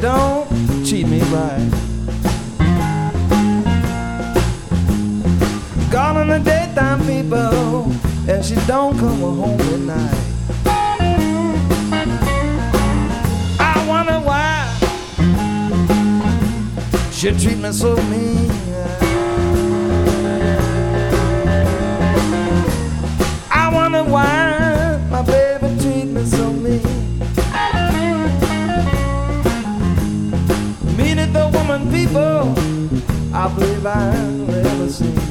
Don't treat me right. Gone in the daytime, people, and she don't come home at night. I wonder why she treat me so mean. I wonder why people I believe I've ever seen.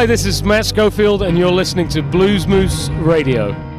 Hi, this is Matt Schofield, and you're listening to Blues Moose Radio.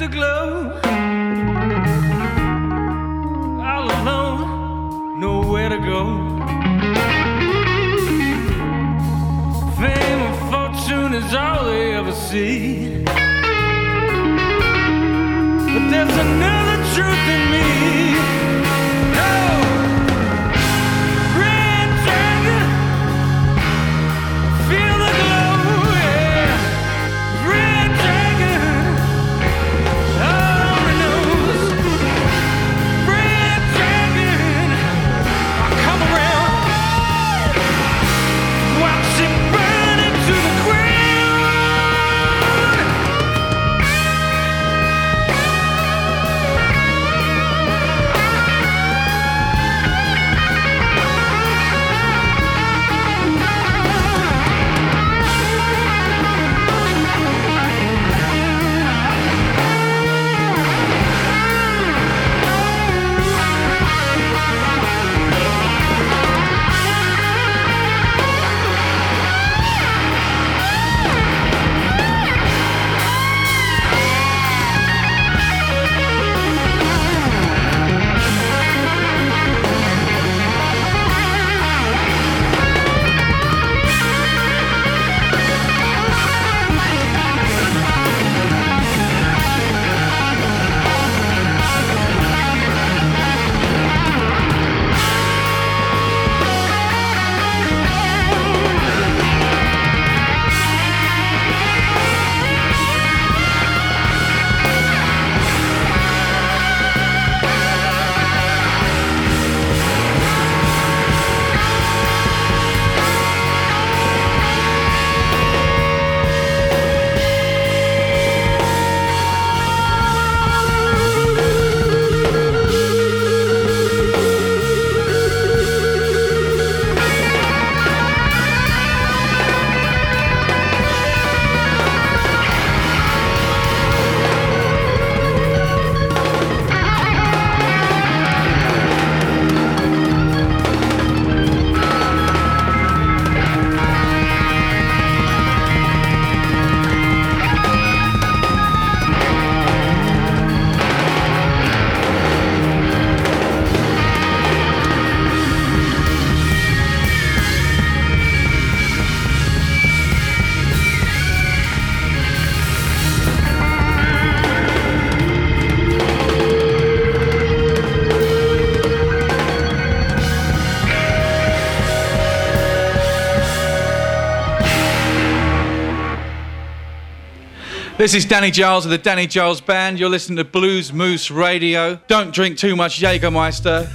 afterglow. All alone, nowhere to go. Fame and fortune is all they ever see. But there's another. This is Danny Giles of the Danny Giles Band. You're listening to Blues Moose Radio. Don't drink too much Jägermeister.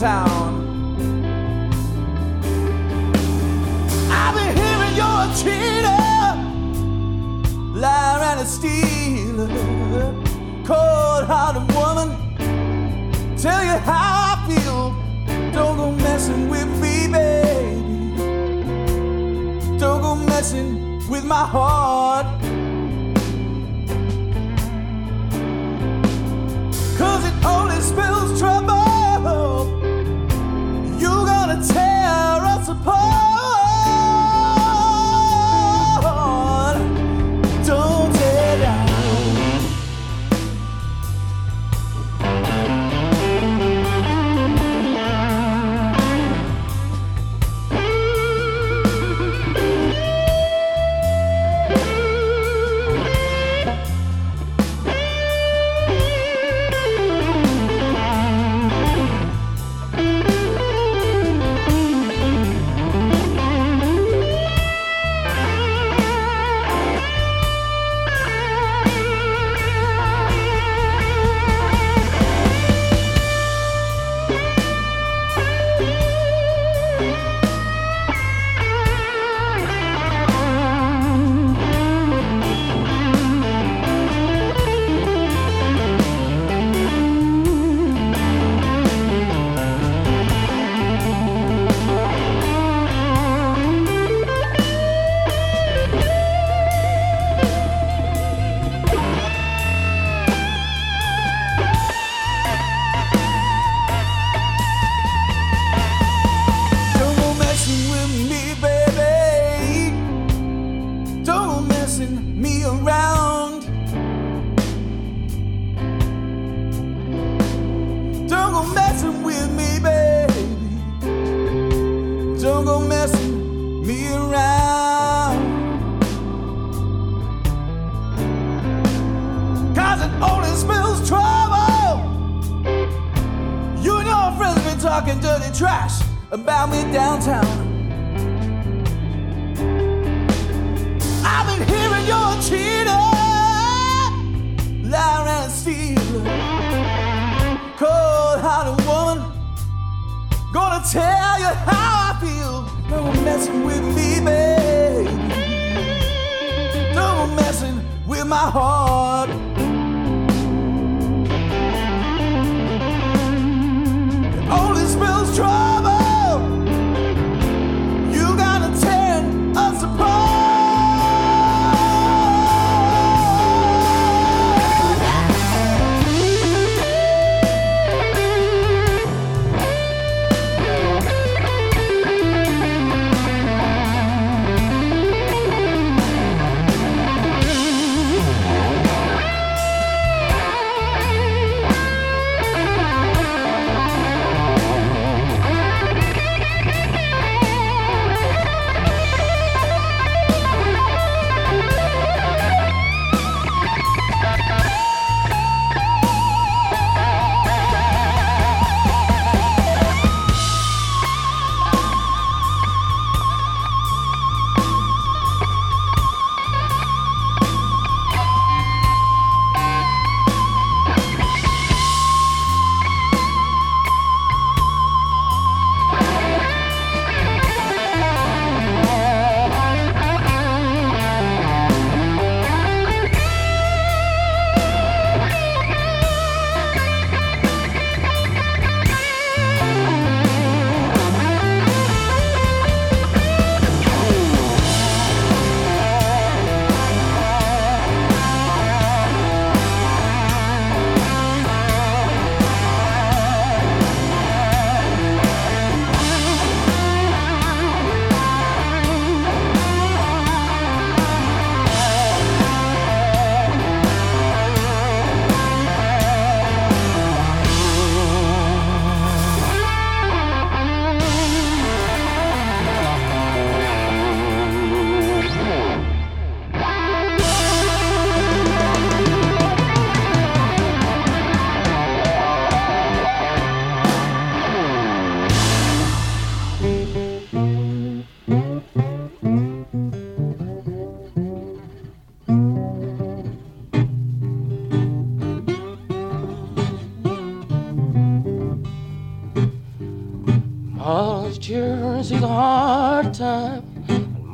time.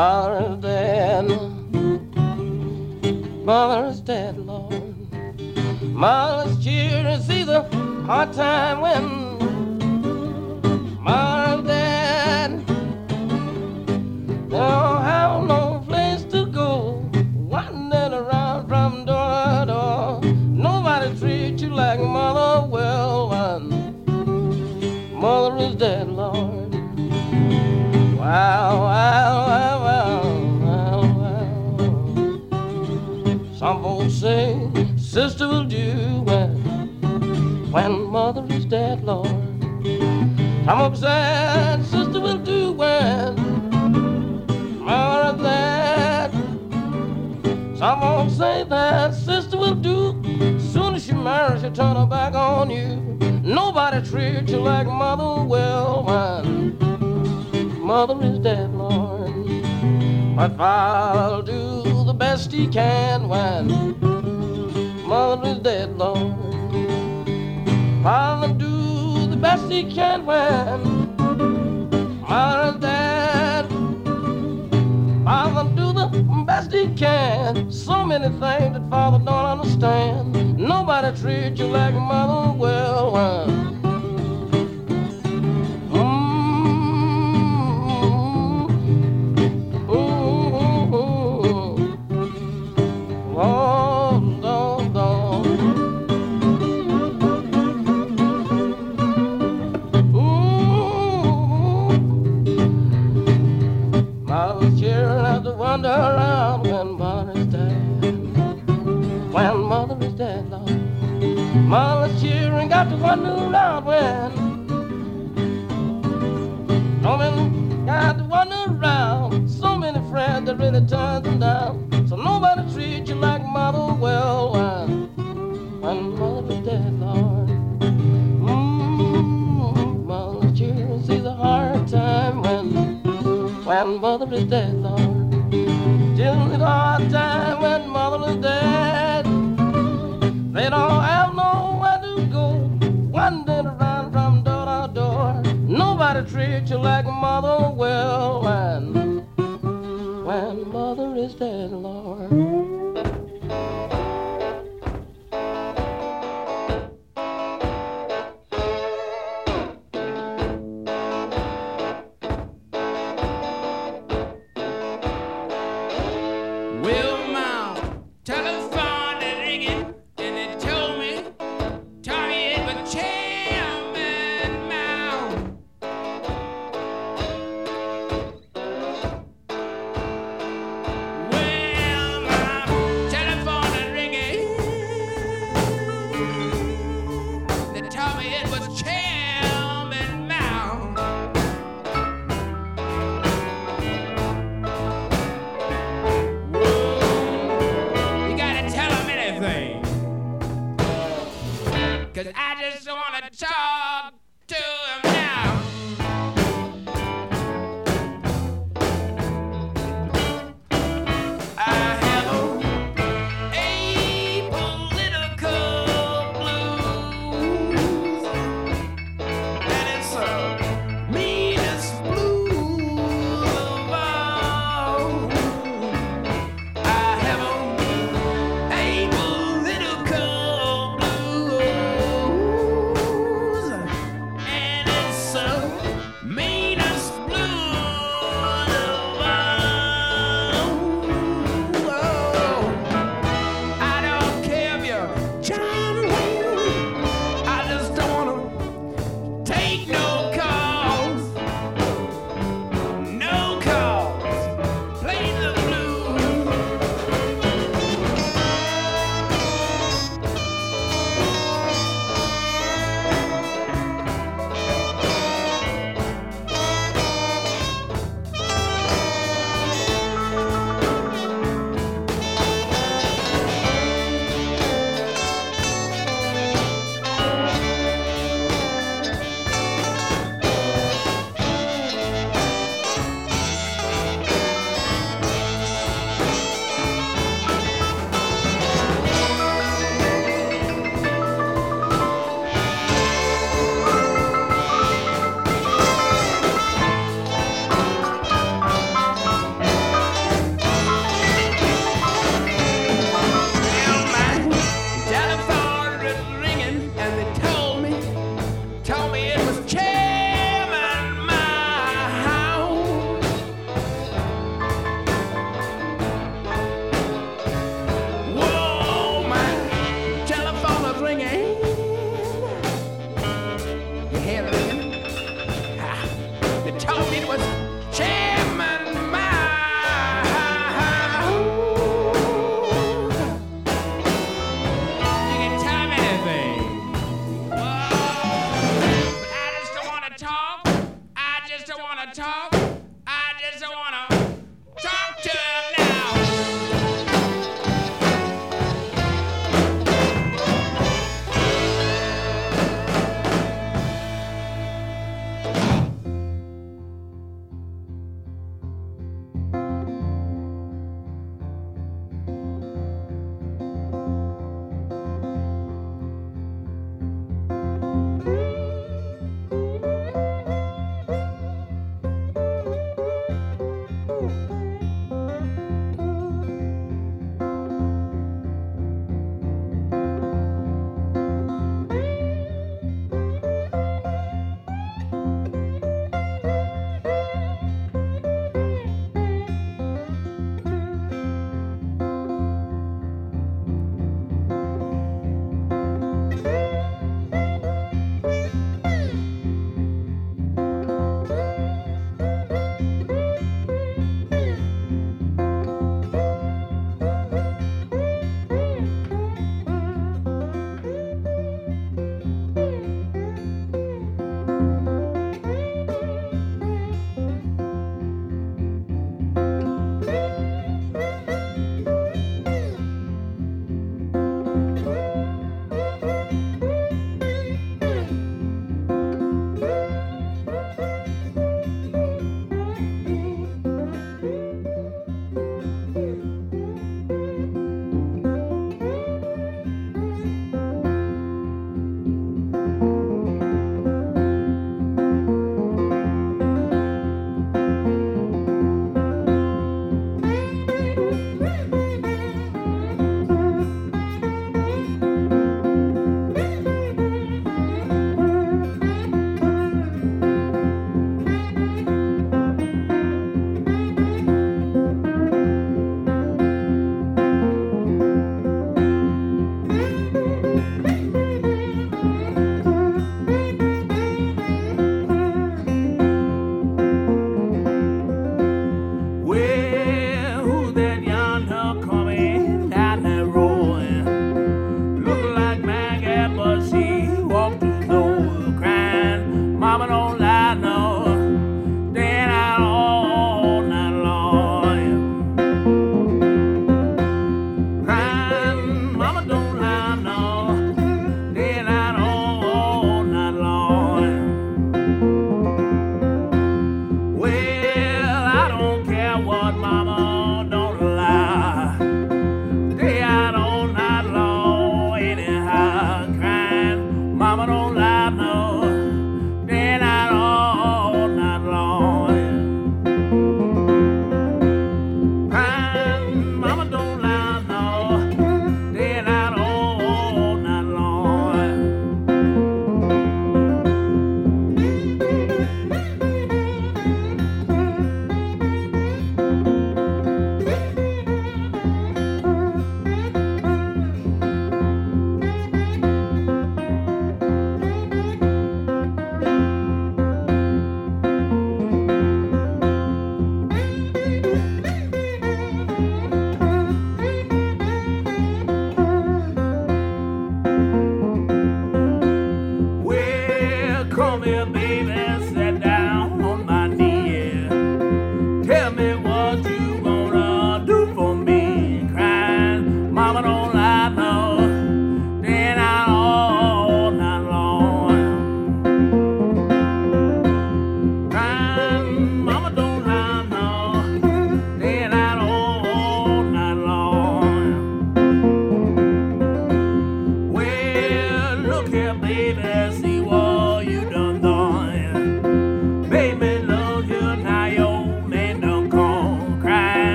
And Cause I just wanna talk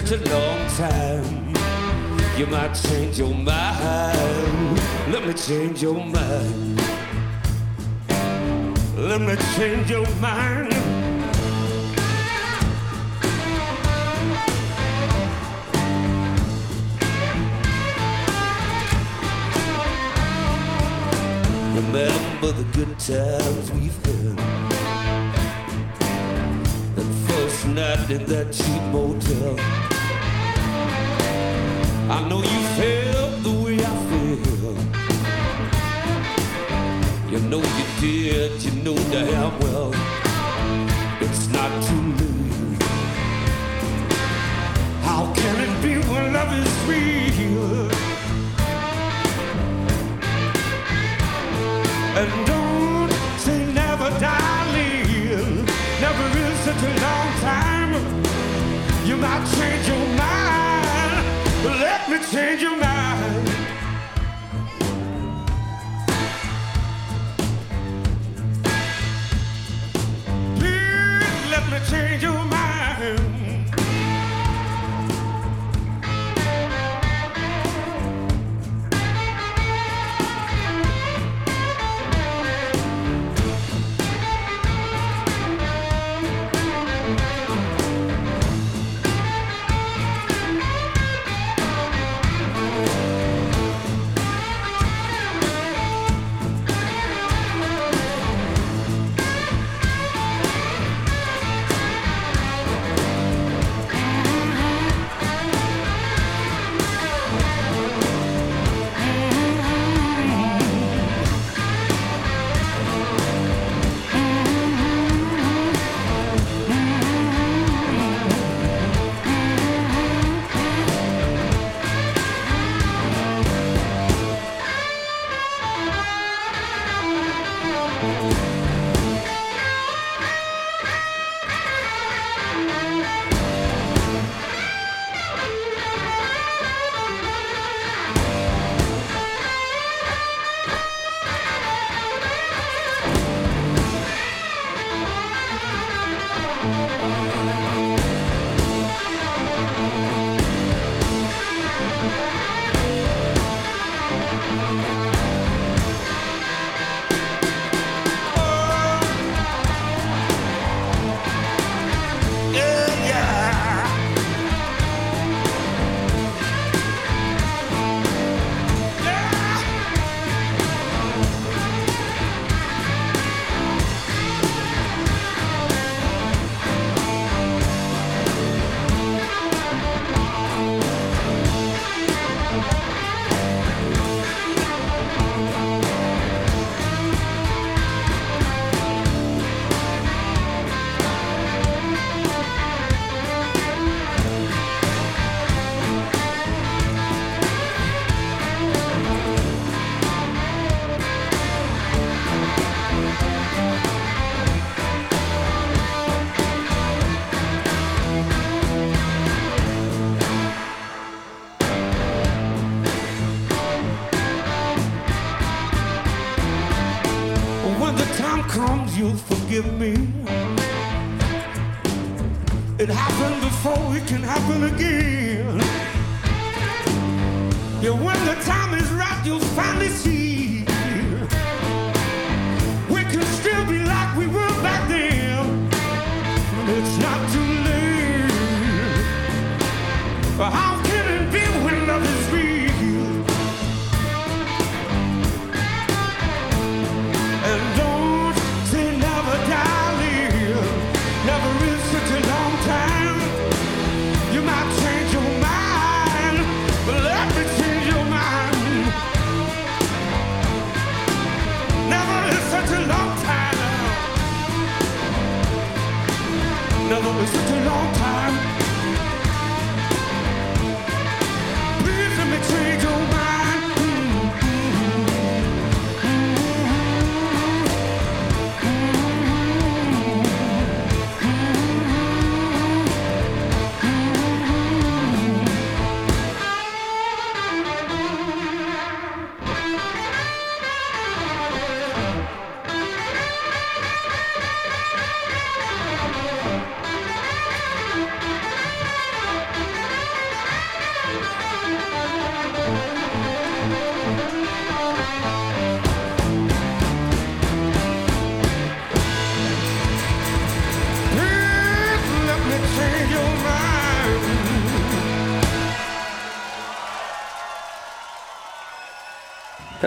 such a long time. You might change your mind. Let me change your mind. Let me change your mind. Remember the good times we've had. That first night in that cheap motel. I know you feel the way I feel. You know you did, you know damn well. It's not too late. How can it be when love is real? And don't say never, darling. Never is such a long time. You might change your mind me change your mind. Please let me change your mind.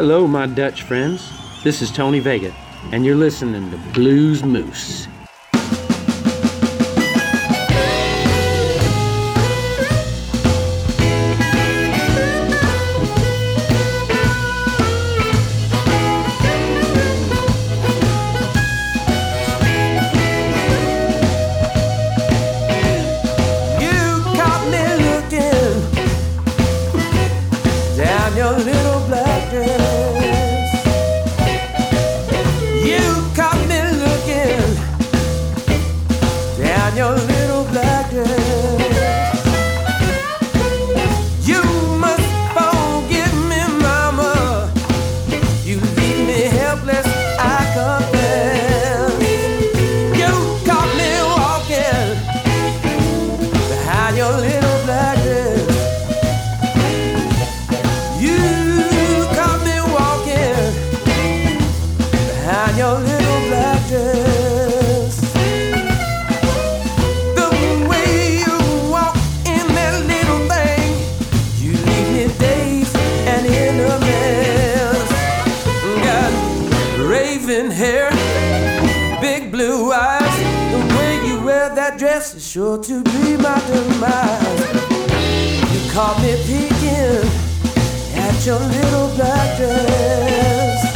Hello, my Dutch friends. This is Tony Vega, and you're listening to Blues Moose. sure to be my demise. You caught me peeking at your little black dress.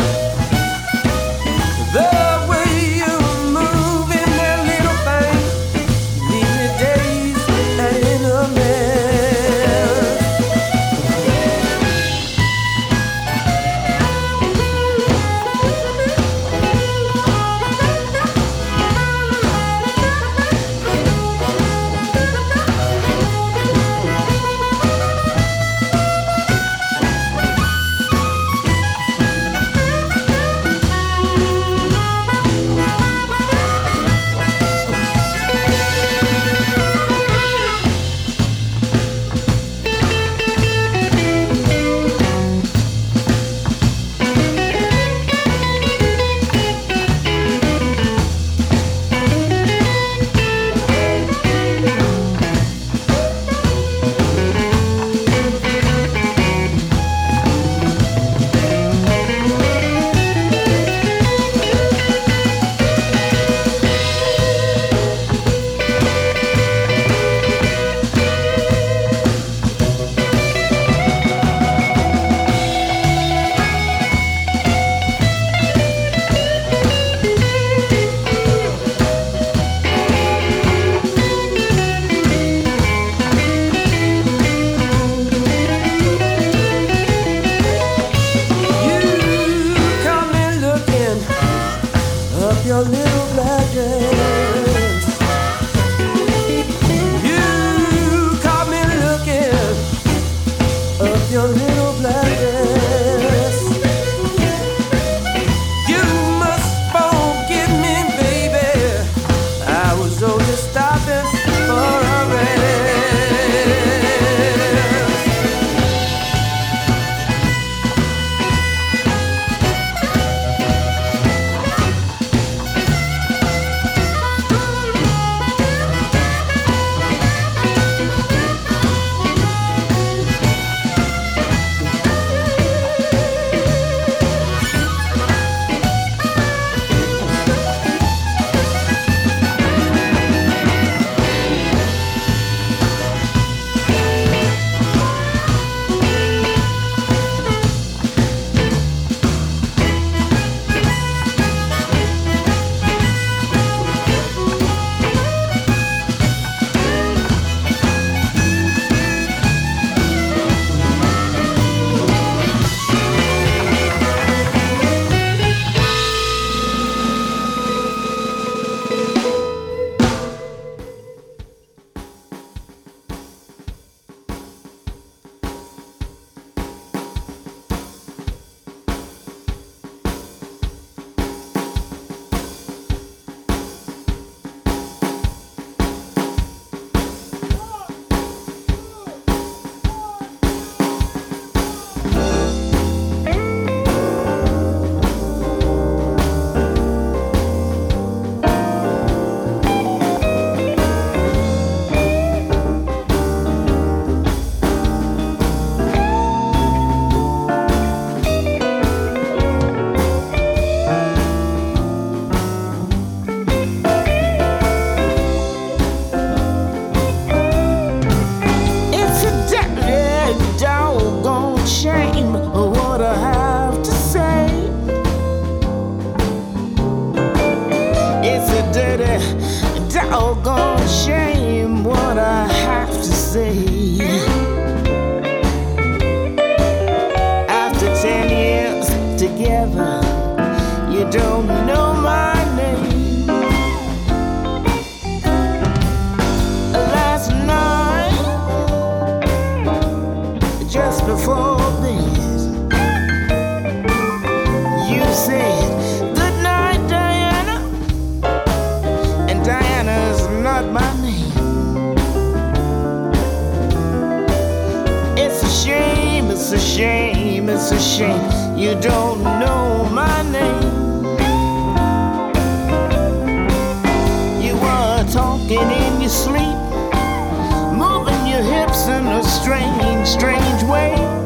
shame, it's a shame, it's a shame you don't know my name. You were talking in your sleep, moving your hips in a strange, strange way.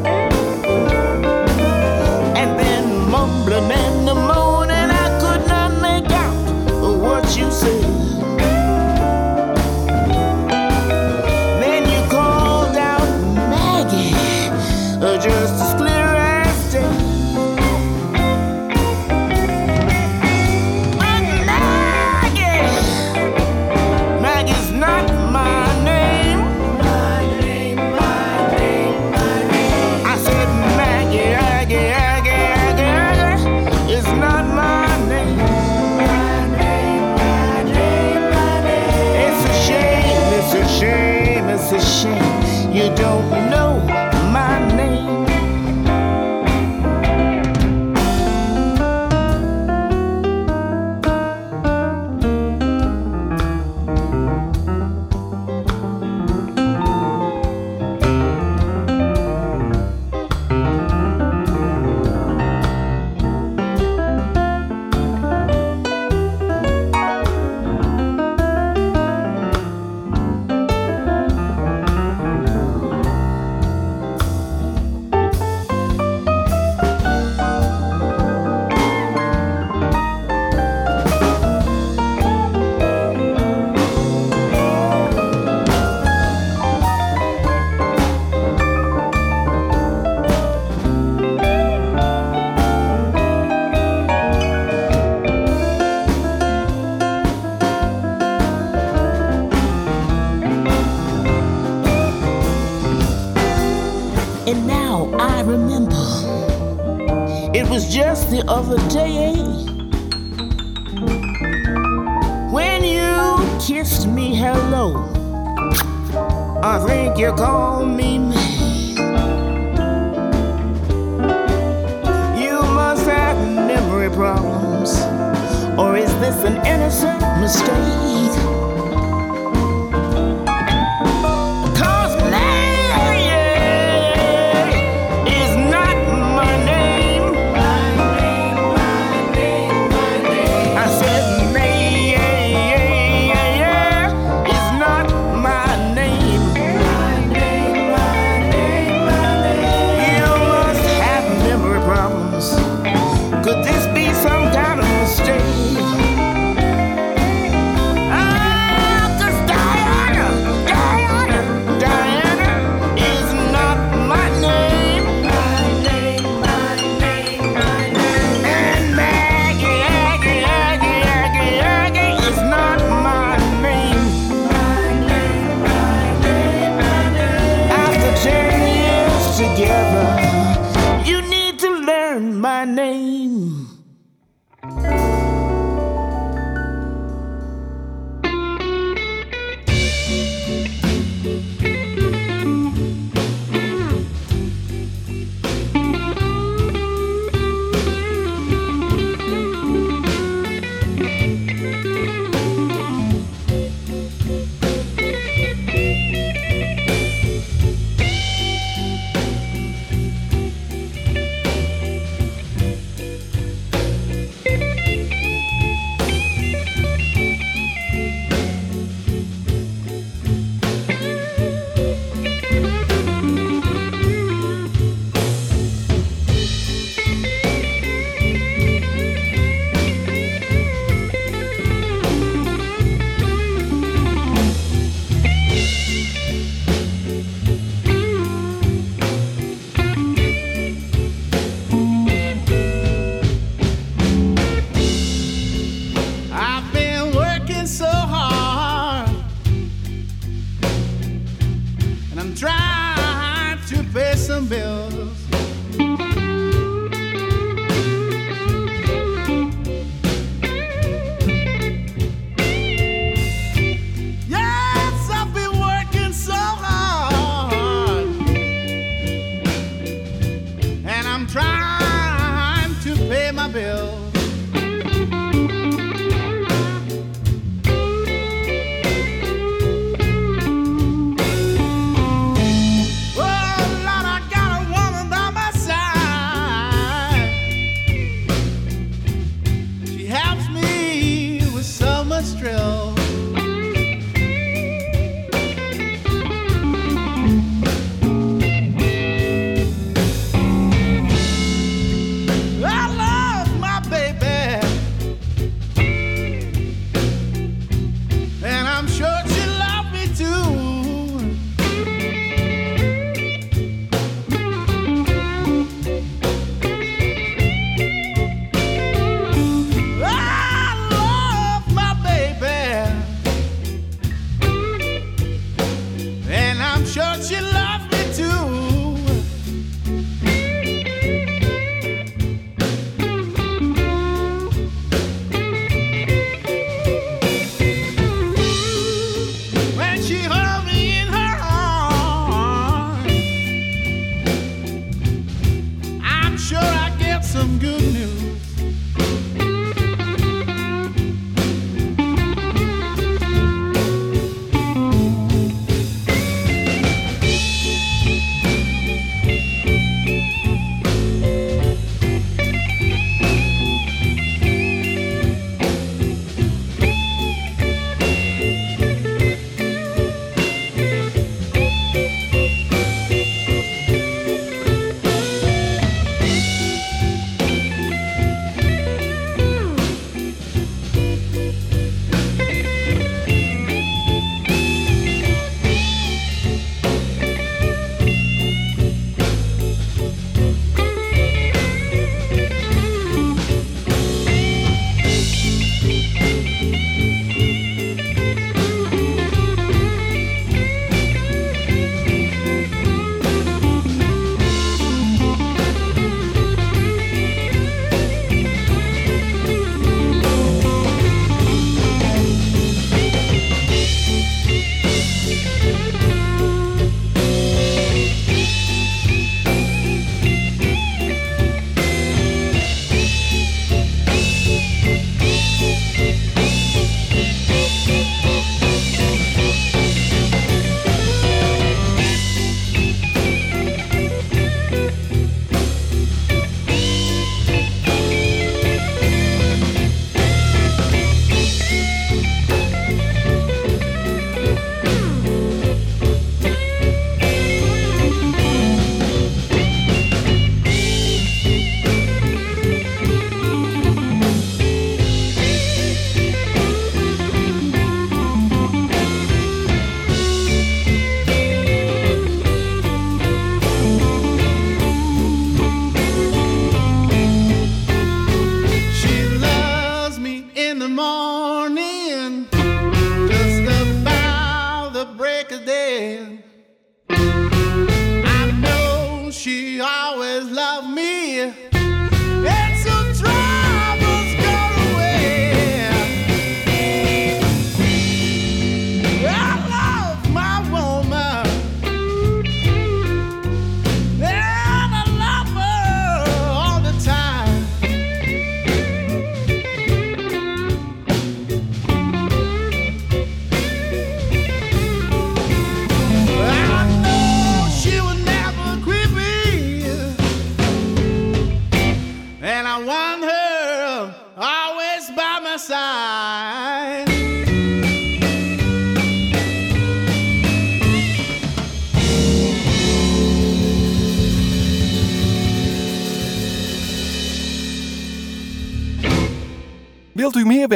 I think